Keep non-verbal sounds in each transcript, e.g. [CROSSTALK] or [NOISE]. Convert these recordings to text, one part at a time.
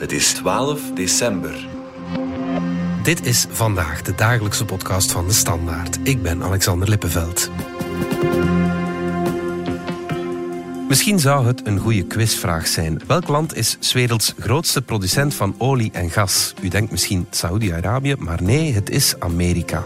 Het is 12 december. Dit is vandaag de dagelijkse podcast van de Standaard. Ik ben Alexander Lippenveld. Misschien zou het een goede quizvraag zijn. Welk land is 's werelds grootste producent van olie en gas? U denkt misschien Saoedi-Arabië, maar nee, het is Amerika.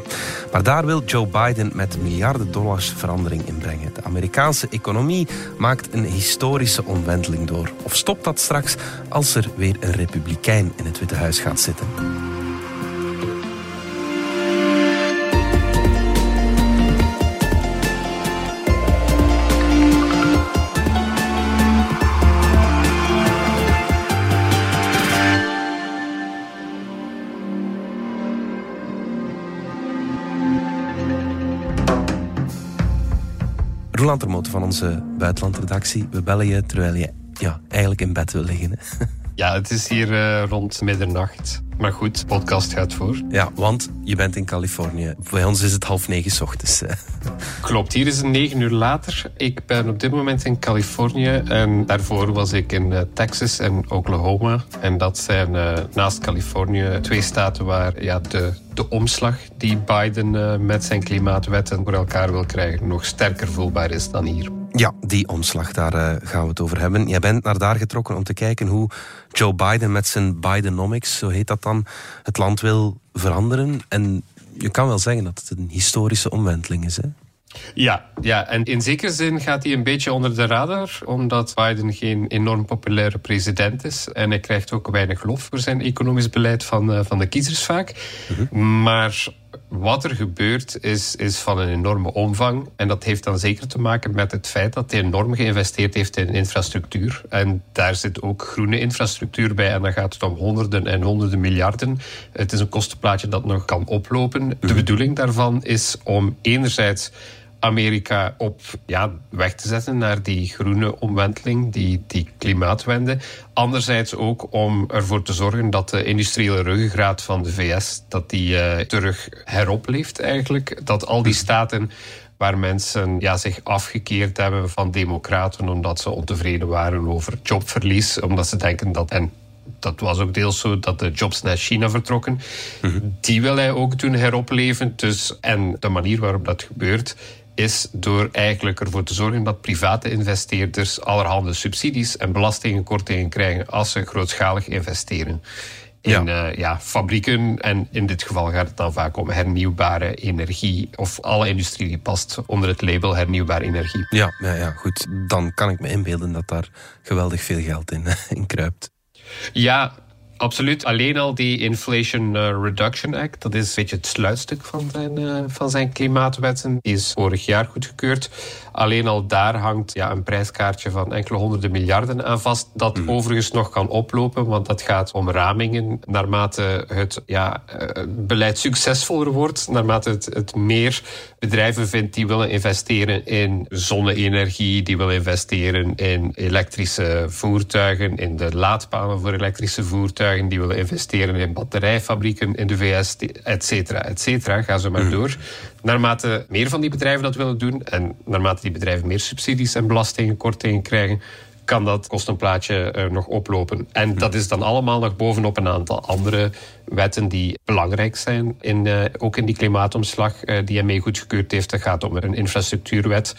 Maar daar wil Joe Biden met miljarden dollars verandering in brengen. De Amerikaanse economie maakt een historische omwenteling door. Of stopt dat straks als er weer een republikein in het Witte Huis gaat zitten? Termoten van onze buitenlandredactie. We bellen je terwijl je ja, eigenlijk in bed wil liggen. hè. [LAUGHS] Ja, het is hier eh, rond middernacht. Maar goed, podcast gaat voor. Ja, want je bent in Californië. Bij ons is het half negen 's ochtends. hè. Klopt, hier is het negen uur later. Ik ben op dit moment in Californië. En daarvoor was ik in eh, Texas en Oklahoma. En dat zijn eh, naast Californië twee staten waar ja, de, de omslag die Biden eh, met zijn klimaatwetten voor elkaar wil krijgen nog sterker voelbaar is dan hier. Ja, die omslag, daar gaan we het over hebben. Jij bent naar daar getrokken om te kijken hoe Joe Biden met zijn Bidenomics, zo heet dat dan, het land wil veranderen. En je kan wel zeggen dat het een historische omwenteling is. Hè? Ja, ja, en in zekere zin gaat hij een beetje onder de radar, omdat Biden geen enorm populaire president is. En hij krijgt ook weinig lof voor zijn economisch beleid van, eh, van de kiezers vaak. Maar wat er gebeurt is, is van een enorme omvang. En dat heeft dan zeker te maken met het feit dat hij enorm geïnvesteerd heeft in infrastructuur. En daar zit ook groene infrastructuur bij. En dan gaat het om honderden en honderden miljarden. Het is een kostenplaatje dat nog kan oplopen. De bedoeling daarvan is om enerzijds Amerika op ja, weg te zetten naar die groene omwenteling, die, die klimaatwende. Anderzijds ook om ervoor te zorgen dat de industriële ruggengraat van de VS dat die, eh, terug heropleeft eigenlijk. Dat al die staten waar mensen ja, zich afgekeerd hebben van democraten omdat ze ontevreden waren over jobverlies, omdat ze denken dat... En dat was ook deels zo dat de jobs naar China vertrokken. Die wil hij ook doen heropleven. Dus, en de manier waarop dat gebeurt is door eigenlijk ervoor te zorgen dat private investeerders allerhande subsidies en belastingkortingen krijgen als ze grootschalig investeren. In Ja. ja. ja, fabrieken en in dit geval gaat het dan vaak om hernieuwbare energie of alle industrie die past onder het label hernieuwbare energie. Ja, ja, ja, goed. Dan kan ik me inbeelden dat daar geweldig veel geld in, in kruipt. Ja, absoluut. Alleen al die Inflation eh, Reduction Act, dat is een beetje het sluitstuk van zijn, eh, van zijn klimaatwetten. Die is vorig jaar goedgekeurd. Alleen al daar hangt ja, een prijskaartje van enkele honderden miljarden aan vast. Dat overigens nog kan oplopen, want dat gaat om ramingen. Naarmate het ja, eh, beleid succesvoller wordt, naarmate het, het meer bedrijven vindt die willen investeren in zonne-energie, die willen investeren in elektrische voertuigen, in de laadpalen voor elektrische voertuigen, die willen investeren in batterijfabrieken in de VS, et cetera, et cetera. Ga zo maar door. Naarmate meer van die bedrijven dat willen doen en naarmate die bedrijven meer subsidies en belastingkortingen krijgen, kan dat kostenplaatje eh, nog oplopen. En dat is dan allemaal nog bovenop een aantal andere wetten die belangrijk zijn, in, eh, ook in die klimaatomslag eh, die hij mee goedgekeurd heeft. Dat gaat om een infrastructuurwet,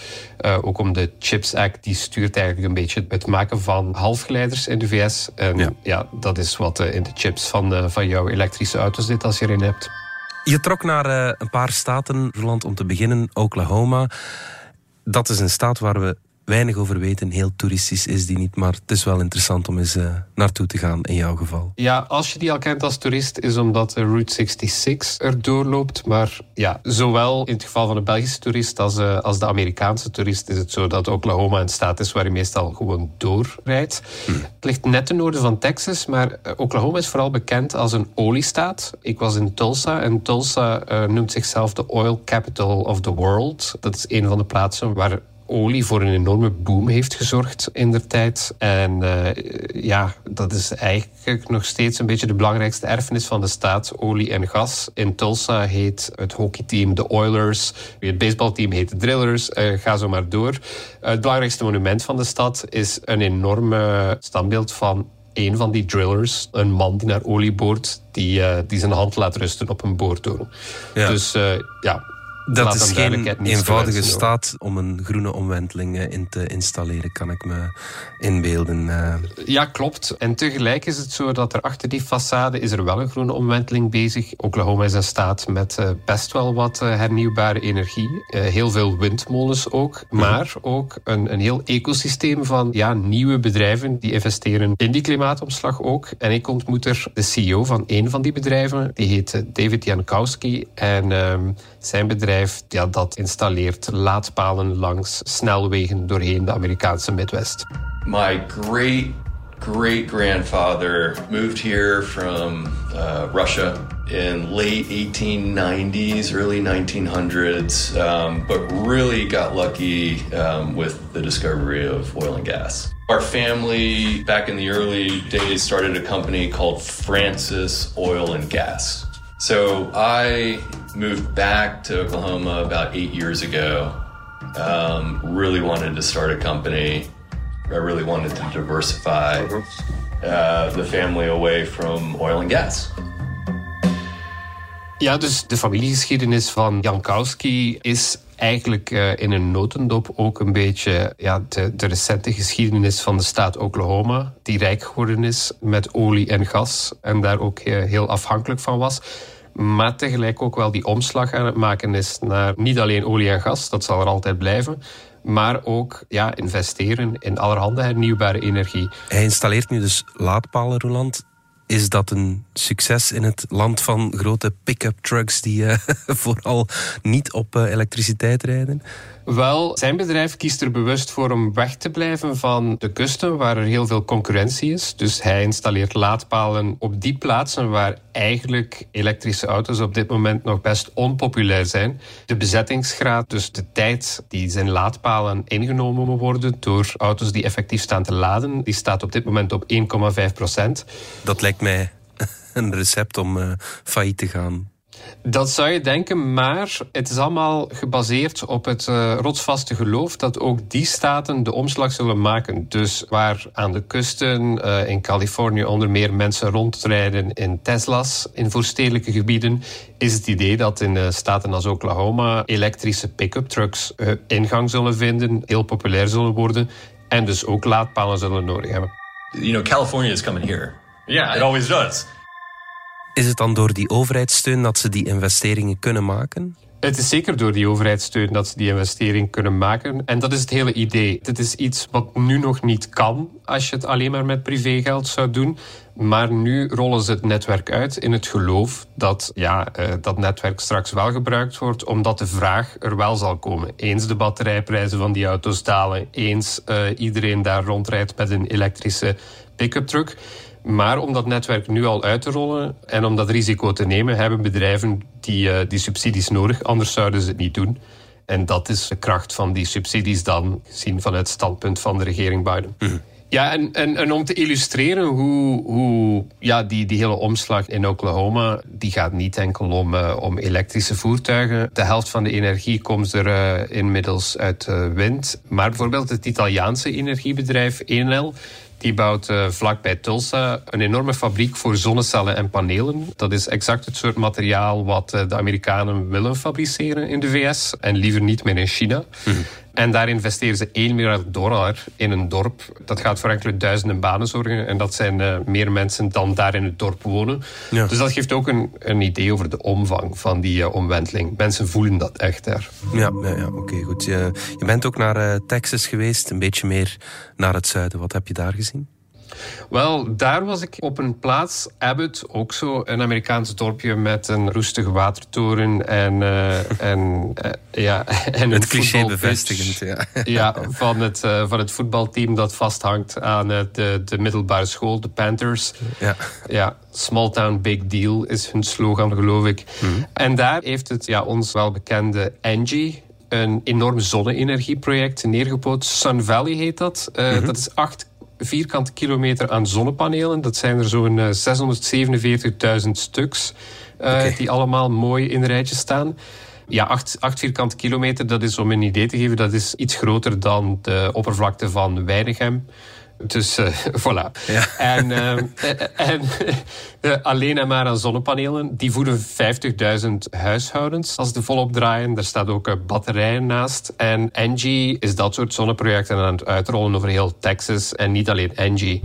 ook om de CHIPS Act. Die stuurt eigenlijk een beetje het maken van halfgeleiders in de VS. En Ja. ja, dat is wat in de chips van, van jouw elektrische auto zit als je erin hebt. Je trok naar een paar staten, Roland, om te beginnen. Oklahoma. Dat is een staat waar we weinig over weten. Heel toeristisch is die niet, maar het is wel interessant om eens eh, naartoe te gaan in jouw geval. Ja, als je die al kent als toerist, is omdat de Route 66 er doorloopt. Maar ja, zowel in het geval van de Belgische toerist als, eh, als de Amerikaanse toerist is het zo dat Oklahoma een staat is waar je meestal gewoon doorrijdt. Het ligt net ten noorden van Texas, maar eh, Oklahoma is vooral bekend als een oliestaat. Ik was in Tulsa en Tulsa noemt zichzelf de oil capital of the world. Dat is een van de plaatsen waar olie voor een enorme boom heeft gezorgd in der tijd. En eh, ja, dat is eigenlijk nog steeds een beetje de belangrijkste erfenis van de staat, olie en gas. In Tulsa heet het hockeyteam de Oilers, het baseballteam heet de Drillers, eh, ga zo maar door. het belangrijkste monument van de stad is een enorme standbeeld van een van die drillers, een man die naar olie boort, die, die zijn hand laat rusten op een boortoren. Ja. Dus ja, dat is geen eenvoudige staat om een groene omwenteling eh, in te installeren, kan ik me inbeelden. Eh. Ja, klopt. En tegelijk is het zo dat er achter die façade is er wel een groene omwenteling bezig. Oklahoma is een staat met eh, best wel wat hernieuwbare energie. Heel veel windmolens ook. Maar ook een, een heel ecosysteem van ja, nieuwe bedrijven die investeren in die klimaatomslag ook. En ik ontmoet er de CEO van een van die bedrijven. Die heet David Jankowski. En ehm, zijn bedrijf ja, dat installeert laadpalen langs snelwegen doorheen de Amerikaanse Midwest. My great great grandfather moved here from uh, Russia in late 1890s, early 1900s, um, but really got lucky um, with the discovery of oil and gas. Our family, back in the early days, started a company called Francis Oil and Gas. So I moved back to Oklahoma about eight years ago. Um, really wanted to start a company. I really wanted to diversify uh, the family away from oil and gas. Ja, dus de familiegeschiedenis van Jankowski is eigenlijk uh, in een notendop ook een beetje ja, de, de, recente geschiedenis van de staat Oklahoma, die rijk geworden is met olie en gas en daar ook uh, heel afhankelijk van was maar tegelijk ook wel die omslag aan het maken is naar niet alleen olie en gas, dat zal er altijd blijven, maar ook ja, investeren in allerhande hernieuwbare energie. Hij installeert nu dus laadpalen, Roland. Is dat een succes in het land van grote pick-up trucks die uh, [LAUGHS] vooral niet op uh, elektriciteit rijden? Wel, zijn bedrijf kiest er bewust voor om weg te blijven van de kusten waar er heel veel concurrentie is. Dus hij installeert laadpalen op die plaatsen waar eigenlijk elektrische auto's op dit moment nog best onpopulair zijn. De bezettingsgraad, dus de tijd die zijn laadpalen ingenomen worden door auto's die effectief staan te laden, die staat op dit moment op 1,5 procent. Dat lijkt mij [LAUGHS] een recept om uh, failliet te gaan. Dat zou je denken, maar het is allemaal gebaseerd op het uh, rotsvaste geloof dat ook die staten de omslag zullen maken. Dus waar aan de kusten uh, in Californië onder meer mensen rondrijden in Tesla's in voorstedelijke gebieden, is het idee dat in uh, staten als Oklahoma elektrische pick-up trucks ingang zullen vinden, heel populair zullen worden en dus ook laadpalen zullen nodig hebben. You know, California is coming here. Yeah, it always does. Is het dan door die overheidssteun dat ze die investeringen kunnen maken? Het is zeker door die overheidssteun dat ze die investering kunnen maken. En dat is het hele idee. Het is iets wat nu nog niet kan als je het alleen maar met privégeld zou doen. Maar nu rollen ze het netwerk uit in het geloof dat ja, uh, dat netwerk straks wel gebruikt wordt, omdat de vraag er wel zal komen. Eens de batterijprijzen van die auto's dalen, eens uh, iedereen daar rondrijdt met een elektrische pick-up truck maar om dat netwerk nu al uit te rollen en om dat risico te nemen, hebben bedrijven die, uh, die subsidies nodig. Anders zouden ze het niet doen. En dat is de kracht van die subsidies dan, gezien vanuit het standpunt van de regering Biden. Mhm. Ja, en, en, en, om te illustreren hoe, hoe ja, die, die hele omslag in Oklahoma, die gaat niet enkel om, uh, om elektrische voertuigen. De helft van de energie komt er uh, inmiddels uit uh, wind. Maar bijvoorbeeld het Italiaanse energiebedrijf Enel, die bouwt uh, vlakbij Tulsa een enorme fabriek voor zonnecellen en panelen. Dat is exact het soort materiaal wat uh, de Amerikanen willen fabriceren in de VS en liever niet meer in China. Mm. En daar investeren ze 1 miljard dollar in een dorp. Dat gaat voor enkele duizenden banen zorgen. En dat zijn uh, meer mensen dan daar in het dorp wonen. Ja. Dus dat geeft ook een, een idee over de omvang van die uh, omwenteling. Mensen voelen dat echt daar. Ja, ja, ja oké, goed. Je, je bent ook naar uh, Texas geweest, een beetje meer naar het zuiden. Wat heb je daar gezien? Wel, daar was ik op een plaats, Abbott, ook zo een Amerikaans dorpje met een roestige watertoren en, uh, en uh, ja, [LAUGHS] en het cliché bevestigend, ja. ja, van het, uh, van het voetbalteam dat vasthangt aan de, de middelbare school, de Panthers. Ja. ja, small town big deal is hun slogan, geloof ik. Mm. En daar heeft het ja, ons wel bekende Angie een enorm zonne-energieproject neergepoot. Sun Valley heet dat. Mm -hmm. Dat is acht vierkante kilometer aan zonnepanelen. Dat zijn er zo'n 647.000 eh, stuks. Uh, Die allemaal mooi in een rijtje staan. Ja, 8, 8 vierkante kilometer, dat is om een idee te geven, dat is iets groter dan de oppervlakte van Weinigem. Dus uh, [LAUGHS] voilà. Ja. En, uh, [LAUGHS] en uh, alleen en maar aan zonnepanelen, die voeden 50.000 huishoudens als de volop draaien. Daar staat ook batterijen naast. En Engie is dat soort zonneprojecten aan het uitrollen over heel Texas en niet alleen Engie.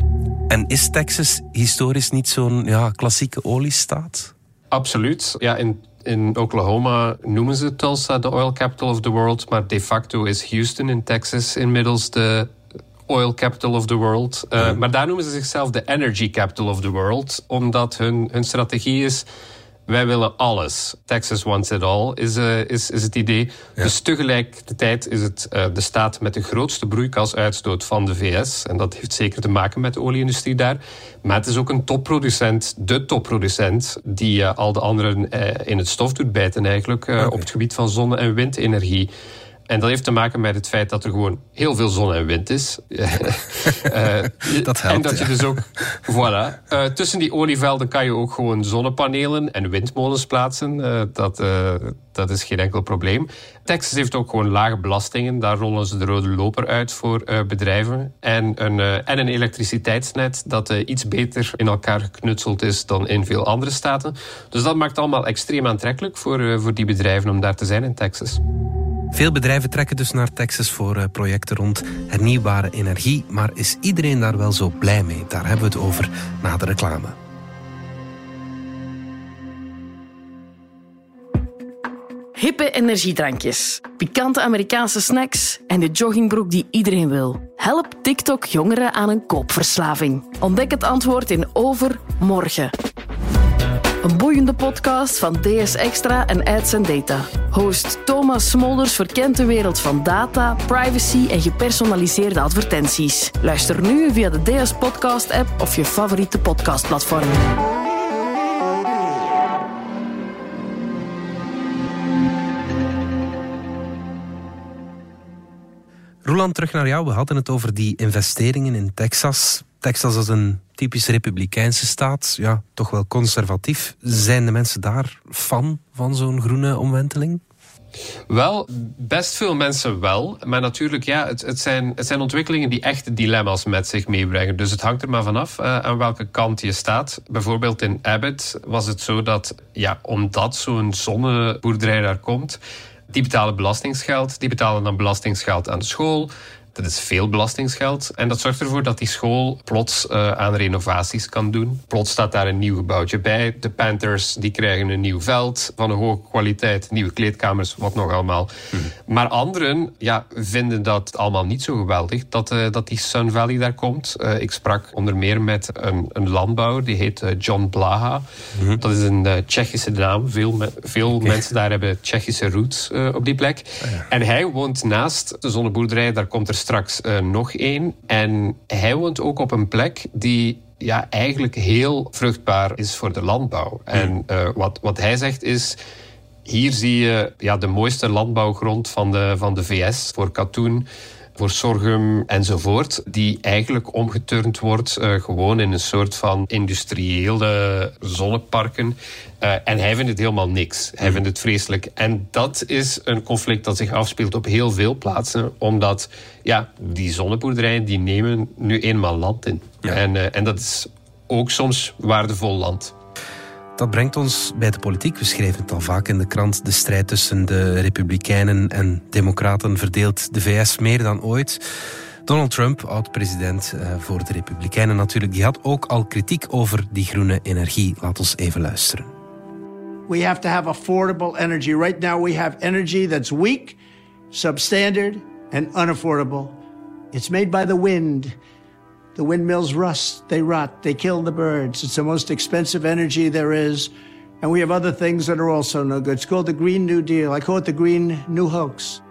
En is Texas historisch niet zo'n ja, klassieke oliestaat? Absoluut. Ja, in in Oklahoma noemen ze Tulsa de oil capital of the world, maar de facto is Houston in Texas inmiddels de oil capital of the world. Uh, Maar daar noemen ze zichzelf de energy capital of the world, omdat hun, hun strategie is wij willen alles. Texas wants it all, is, uh, is, is het idee. Dus tegelijkertijd is het uh, de staat met de grootste broeikasuitstoot van de VS. En dat heeft zeker te maken met de olieindustrie daar. Maar het is ook een topproducent, de topproducent, die al de anderen in het stof doet bijten eigenlijk, okay. op het gebied van zonne- en windenergie. En dat heeft te maken met het feit dat er gewoon heel veel zon en wind is. uh, [LAUGHS] dat helpt. En dat je dus ook, voilà. Uh, tussen die olievelden kan je ook gewoon zonnepanelen en windmolens plaatsen. Uh, dat, dat is geen enkel probleem. Texas heeft ook gewoon lage belastingen. Daar rollen ze de rode loper uit voor bedrijven. En een, en een elektriciteitsnet dat iets beter in elkaar geknutseld is dan in veel andere staten. Dus dat maakt allemaal extreem aantrekkelijk voor, voor die bedrijven om daar te zijn in Texas. Veel bedrijven trekken dus naar Texas voor eh, projecten rond hernieuwbare energie. Maar is iedereen daar wel zo blij mee? Daar hebben we het over na de reclame. Hippe energiedrankjes, pikante Amerikaanse snacks en de joggingbroek die iedereen wil. Help TikTok jongeren aan een koopverslaving. Ontdek het antwoord in Overmorgen. Een boeiende podcast van DS Extra en Ads Data. Host Thomas Smolders verkent de wereld van data, privacy en gepersonaliseerde advertenties. Luister nu via de DS Podcast app of je favoriete podcastplatform. Terug naar jou. We hadden het over die investeringen in Texas. Texas is een typisch republikeinse staat, ja, toch wel conservatief. Zijn de mensen daar fan van zo'n groene omwenteling? Wel, best veel mensen wel. Maar natuurlijk, ja, het, het, zijn, het zijn ontwikkelingen die echt dilemma's met zich meebrengen. Dus het hangt er maar vanaf uh, aan welke kant je staat. Bijvoorbeeld in Abbott was het zo dat, ja, omdat zo'n zonneboerderij daar komt, die betalen belastingsgeld. Die betalen dan belastingsgeld aan de school. Dat is veel belastingsgeld. En dat zorgt ervoor dat die school plots uh, aan renovaties kan doen. Plots staat daar een nieuw gebouwtje bij. De Panthers die krijgen een nieuw veld van een hoge kwaliteit. Nieuwe kleedkamers, wat nog allemaal. Mhm. Maar anderen ja, vinden dat allemaal niet zo geweldig. Dat, uh, dat die Sun Valley daar komt. Uh, ik sprak onder meer met een, een landbouwer. Die heet John Blaha. Mhm. Dat is een Tsjechische naam. Veel, veel okay. mensen daar hebben Tsjechische roots op die plek. Oh, ja. En hij woont naast de zonneboerderij. Daar komt er straks uh, nog één. En hij woont ook op een plek die ja, eigenlijk heel vruchtbaar is voor de landbouw. En uh, wat, wat hij zegt is. Hier zie je ja, de mooiste landbouwgrond van de, van de VS voor katoen voor sorghum enzovoort, die eigenlijk omgeturnd wordt uh, gewoon in een soort van industriële zonneparken. Uh, en hij vindt het helemaal niks. Hij vindt het vreselijk. En dat is een conflict dat zich afspeelt op heel veel plaatsen, omdat ja, die zonneboerderijen die nemen nu eenmaal land in. Ja. En, uh, en dat is ook soms waardevol land. Dat brengt ons bij de politiek. We schreven het al vaak in de krant. De strijd tussen de Republikeinen en Democraten verdeelt de VS meer dan ooit. Donald Trump, oud-president voor de Republikeinen natuurlijk, die had ook al kritiek over die groene energie. Laat ons even luisteren. We have to have affordable energy. Right now we have energy that's weak, substandard and unaffordable. It's made by the wind. The windmills rust, they rot, they kill the birds. It's the most expensive energy there is. And we have other things that are also no good. It's called the Green New Deal. I call it the Green New Hoax.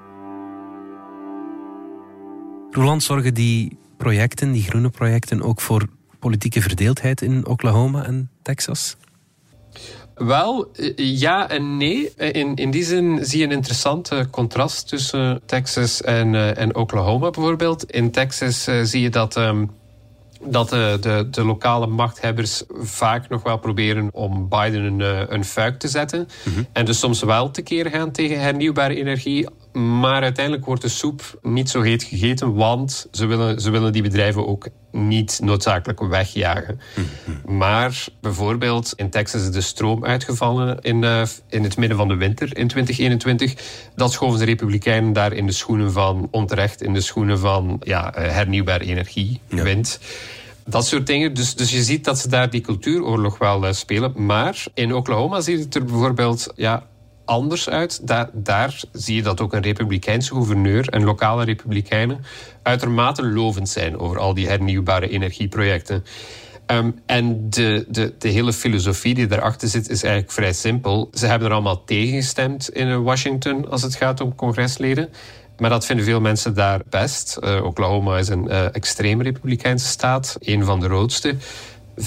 Roland, zorgen die projecten, die groene projecten, ook voor politieke verdeeldheid in Oklahoma en Texas? Wel, ja en nee. In, in die zin zie je een interessant contrast tussen Texas en, en Oklahoma bijvoorbeeld. In Texas zie je dat um, dat de, de, de, lokale machthebbers vaak nog wel proberen om Biden een, een fuik te zetten. Mm -hmm. En dus soms wel tekeer gaan tegen hernieuwbare energie. Maar uiteindelijk wordt de soep niet zo heet gegeten, want ze willen, ze willen die bedrijven ook niet noodzakelijk wegjagen. Maar bijvoorbeeld in Texas is de stroom uitgevallen in, uh, in het midden van de winter in 2021. Dat schoven de Republikeinen daar in de schoenen van, onterecht in de schoenen van ja, uh, hernieuwbare energie, wind. Dat soort dingen. Dus, dus je ziet dat ze daar die cultuuroorlog wel uh, spelen. Maar in Oklahoma ziet het er bijvoorbeeld ja, anders uit. Daar, daar zie je dat ook een republikeinse gouverneur en lokale republikeinen uitermate lovend zijn over al die hernieuwbare energieprojecten. Um, en de, de, de hele filosofie die daarachter zit is eigenlijk vrij simpel. Ze hebben er allemaal tegen gestemd in Washington als het gaat om congresleden. Maar dat vinden veel mensen daar best. Uh, Oklahoma is een uh, extreem republikeinse staat, een van de roodste. 65%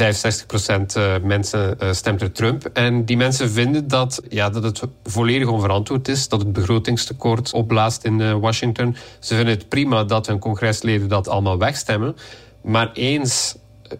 eh, mensen stemt er Trump. En die mensen vinden dat, ja, dat het volledig onverantwoord is, dat het begrotingstekort opblaast in Washington. Ze vinden het prima dat hun congresleden dat allemaal wegstemmen. Maar eens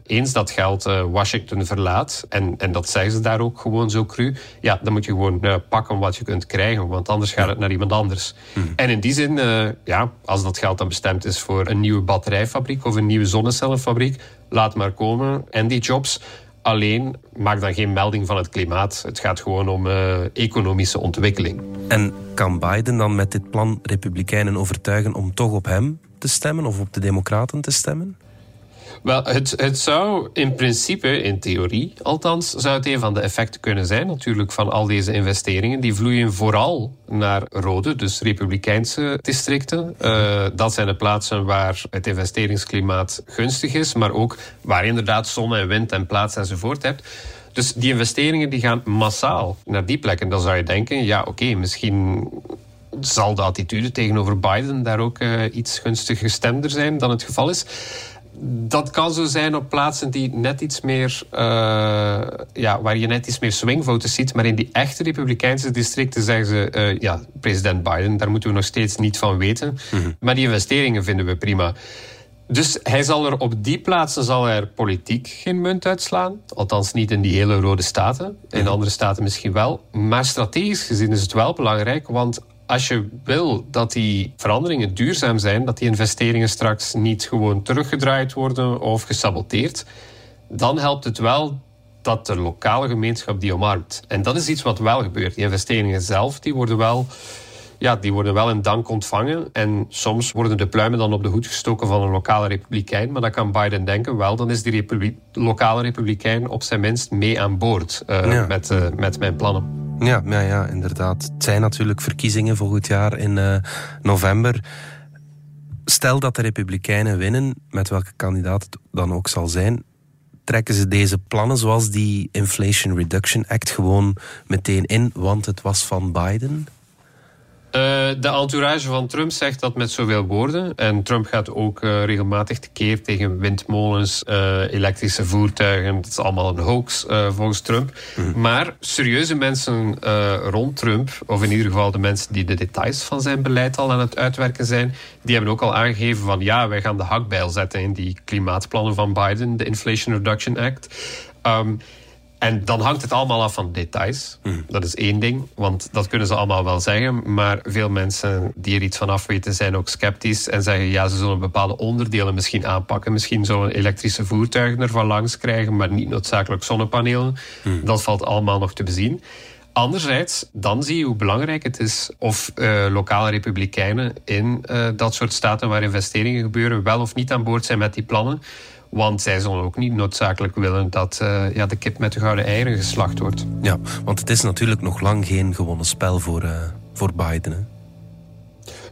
eens dat geld uh, Washington verlaat, en, en dat zeggen ze daar ook gewoon zo cru, ja, dan moet je gewoon uh, pakken wat je kunt krijgen, want anders gaat het naar iemand anders. Hmm. En in die zin, uh, ja, als dat geld dan bestemd is voor een nieuwe batterijfabriek of een nieuwe zonnecellenfabriek, laat maar komen. En die jobs, Alleen maak dan geen melding van het klimaat. Het gaat gewoon om uh, economische ontwikkeling. En kan Biden dan met dit plan Republikeinen overtuigen om toch op hem te stemmen of op de Democraten te stemmen? Wel, het, het zou in principe, in theorie althans, zou het een van de effecten kunnen zijn natuurlijk van al deze investeringen. Die vloeien vooral naar rode, dus republikeinse districten. Uh, dat zijn de plaatsen waar het investeringsklimaat gunstig is, maar ook waar inderdaad zon en wind en plaats enzovoort hebt. Dus die investeringen die gaan massaal naar die plekken. Dan zou je denken, ja oké, misschien zal de attitude tegenover Biden daar ook uh, iets gunstig gestemder zijn dan het geval is dat kan zo zijn op plaatsen die net iets meer, uh, ja, waar je net iets meer swingvoters ziet. Maar in die echte Republikeinse districten zeggen ze, uh, ja, president Biden, daar moeten we nog steeds niet van weten. Mhm. Maar die investeringen vinden we prima. Dus hij zal er op die plaatsen zal er politiek geen munt uitslaan. Althans niet in die hele rode staten. In mhm. andere staten misschien wel. Maar strategisch gezien is het wel belangrijk. Want als je wil dat die veranderingen duurzaam zijn, dat die investeringen straks niet gewoon teruggedraaid worden of gesaboteerd, dan helpt het wel dat de lokale gemeenschap die omarmt. En dat is iets wat wel gebeurt. Die investeringen zelf die worden wel ja, die worden wel in dank ontvangen. En soms worden de pluimen dan op de hoed gestoken van een lokale republikein. Maar dan kan Biden denken, wel, dan is die lokale republikein op zijn minst mee aan boord uh, met, uh, met mijn plannen. Ja, ja, ja, inderdaad. Het zijn natuurlijk verkiezingen volgend jaar in uh, november. Stel dat de Republikeinen winnen, met welke kandidaat het dan ook zal zijn, trekken ze deze plannen zoals die Inflation Reduction Act gewoon meteen in, want het was van Biden? Uh, de entourage van Trump zegt dat met zoveel woorden. En Trump gaat ook uh, regelmatig tekeer tegen windmolens, uh, elektrische voertuigen. Dat is allemaal een hoax volgens Trump. Mhm. Maar serieuze mensen rond Trump, of in ieder geval de mensen die de details van zijn beleid al aan het uitwerken zijn, die hebben ook al aangegeven van ja, wij gaan de hakbijl zetten in die klimaatplannen van Biden, de Inflation Reduction Act. Um, en dan hangt het allemaal af van details. Hmm. Dat is één ding, want dat kunnen ze allemaal wel zeggen. Maar veel mensen die er iets van af weten zijn ook sceptisch en zeggen ja, ze zullen bepaalde onderdelen misschien aanpakken. Misschien zullen elektrische voertuigen ervan langs krijgen, maar niet noodzakelijk zonnepanelen. Hmm. Dat valt allemaal nog te bezien. Anderzijds, dan zie je hoe belangrijk het is of uh, lokale republikeinen in uh, dat soort staten waar investeringen gebeuren wel of niet aan boord zijn met die plannen. Want zij zullen ook niet noodzakelijk willen dat uh, ja, de kip met de gouden eieren geslacht wordt. Ja, want het is natuurlijk nog lang geen gewonnen spel voor, uh, voor Biden. Hè?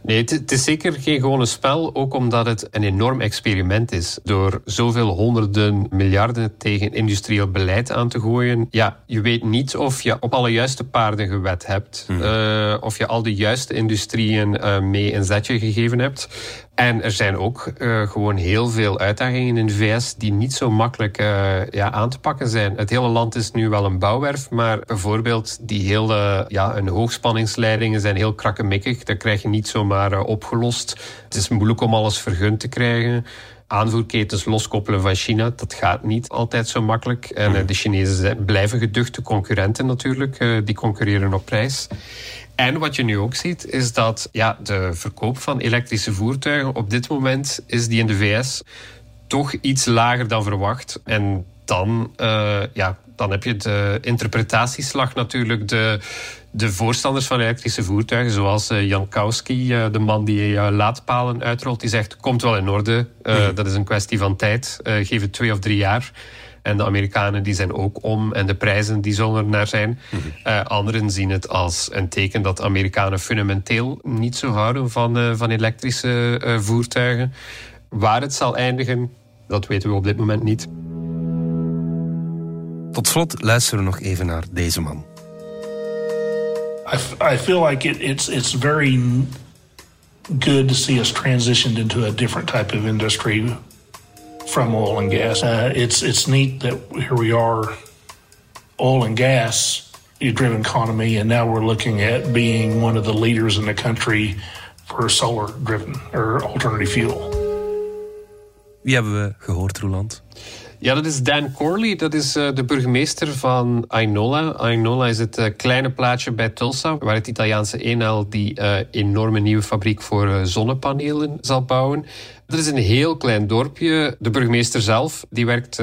Nee, het, is zeker geen gewone spel, ook omdat het een enorm experiment is. Door zoveel honderden miljarden tegen industrieel beleid aan te gooien. Ja, je weet niet of je op alle juiste paarden gewet hebt. Hmm. Uh, of je al de juiste industrieën uh, mee een zetje gegeven hebt. En er zijn ook uh, gewoon heel veel uitdagingen in de VS die niet zo makkelijk uh, ja, aan te pakken zijn. Het hele land is nu wel een bouwwerf, maar bijvoorbeeld die hele ja, een hoogspanningsleidingen zijn heel krakkemikkig. Dat krijg je niet zomaar uh, opgelost. Het is moeilijk om alles vergund te krijgen. aanvoerketens loskoppelen van China, dat gaat niet altijd zo makkelijk. En eh, de Chinezen blijven geduchte concurrenten natuurlijk. Eh, die concurreren op prijs. En wat je nu ook ziet, is dat ja, de verkoop van elektrische voertuigen op dit moment is die in de VS toch iets lager dan verwacht. En dan, uh, ja, dan heb je de interpretatieslag natuurlijk. De, de voorstanders van elektrische voertuigen, zoals uh, Jan Kowski, uh, de man die laadpalen uitrolt, die zegt: komt wel in orde. Mm. Dat is een kwestie van tijd. geef het twee of drie jaar. En de Amerikanen die zijn ook om en de prijzen die zullen er naar zijn. Mm anderen zien het als een teken dat Amerikanen fundamenteel niet zo houden van, van elektrische voertuigen. Waar het zal eindigen, dat weten we op dit moment niet. Tot slot luisteren we nog even naar deze man. I, I feel like it, it's it's very good to see us transitioned into a different type of industry from oil and gas. Uh, it's it's neat that here we are, oil and gas driven economy, and now we're looking at being one of the leaders in the country for solar driven or alternative fuel. Wie hebben we gehoord, Roland? Ja, dat is Dan Corley. Dat is uh, de burgemeester van Ainola. Ainola is het uh, kleine plaatsje bij Tulsa, waar het Italiaanse Enel die uh, enorme nieuwe fabriek voor zonnepanelen zal bouwen. Dat is een heel klein dorpje. De burgemeester zelf die werkt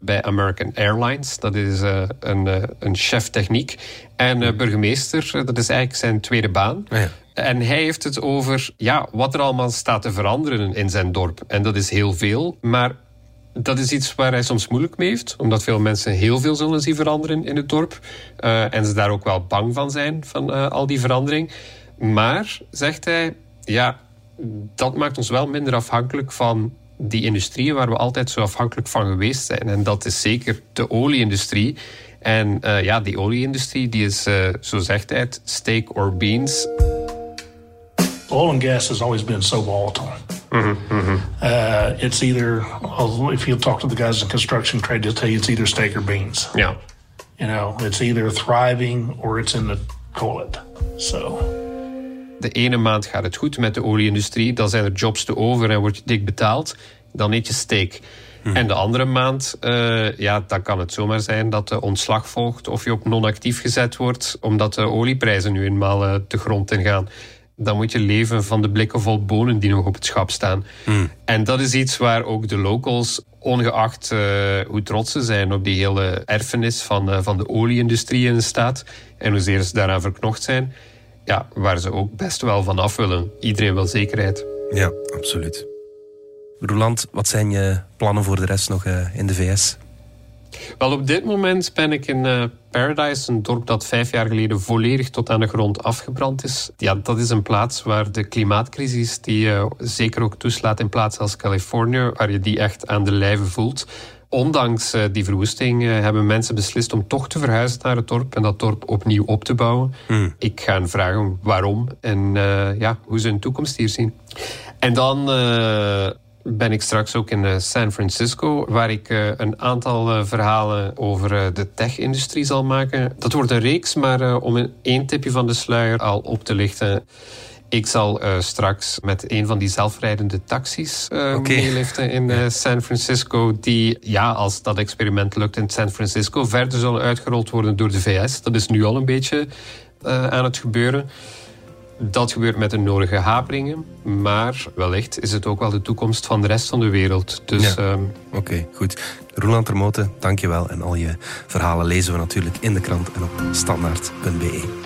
bij American Airlines. Dat is een, een chef techniek. En burgemeester, dat is eigenlijk zijn tweede baan. Oh ja. En hij heeft het over ja, wat er allemaal staat te veranderen in zijn dorp. En dat is heel veel. Maar dat is iets waar hij soms moeilijk mee heeft, omdat veel mensen heel veel zullen zien veranderen in het dorp. Uh, en ze daar ook wel bang van zijn, van uh, al die verandering. Maar, zegt hij, ja, dat maakt ons wel minder afhankelijk van die industrieën waar we altijd zo afhankelijk van geweest zijn. En dat is zeker de olieindustrie. En uh, ja, die olieindustrie die is, zo zegt hij steak or beans. Oil and gas has always been so volatile. Mm-hmm, Uh, it's either, if you talk to the guys in construction trade, they'll tell you it's either steak or beans. Yeah. You know, it's either thriving or it's in the toilet. So. De ene maand gaat het goed met de olieindustrie, dan zijn er jobs te over en word je dik betaald. Dan eet je steak. Hmm. En de andere maand, uh, ja, dan kan het zomaar zijn dat de ontslag volgt of je op non-actief gezet wordt, omdat de olieprijzen nu eenmaal uh, de grond in gaan dan moet je leven van de blikken vol bonen die nog op het schap staan. Hmm. En dat is iets waar ook de locals, ongeacht uh, hoe trots ze zijn op die hele erfenis van, uh, van de olieindustrie in de staat en hoezeer ze daaraan verknocht zijn, ja, waar ze ook best wel van af willen. Iedereen wil zekerheid. Ja, absoluut. Roland, wat zijn je plannen voor de rest nog uh, in de VS? Wel, op dit moment ben ik in Paradise, een dorp dat vijf jaar geleden volledig tot aan de grond afgebrand is. Ja, dat is een plaats waar de klimaatcrisis, die uh, zeker ook toeslaat in plaatsen als Californië, waar je die echt aan de lijve voelt. Ondanks uh, die verwoesting hebben mensen beslist om toch te verhuizen naar het dorp en dat dorp opnieuw op te bouwen. Hmm. Ik ga hen vragen waarom en ja, hoe ze hun toekomst hier zien. En dan ben ik straks ook in eh, San Francisco, waar ik eh, een aantal eh, verhalen over de tech-industrie zal maken. Dat wordt een reeks, maar om een één tipje van de sluier al op te lichten. Ik zal straks met een van die zelfrijdende taxis uh, okay. meeliften in San Francisco. Die, ja, als dat experiment lukt in San Francisco, verder zullen uitgerold worden door de VS. Dat is nu al een beetje aan het gebeuren. Dat gebeurt met de nodige haperingen, maar wellicht is het ook wel de toekomst van de rest van de wereld. Dus, ja. um... Oké, goed. Roland Termoten, dankjewel. En al je verhalen lezen we natuurlijk in de krant en op standaard.be.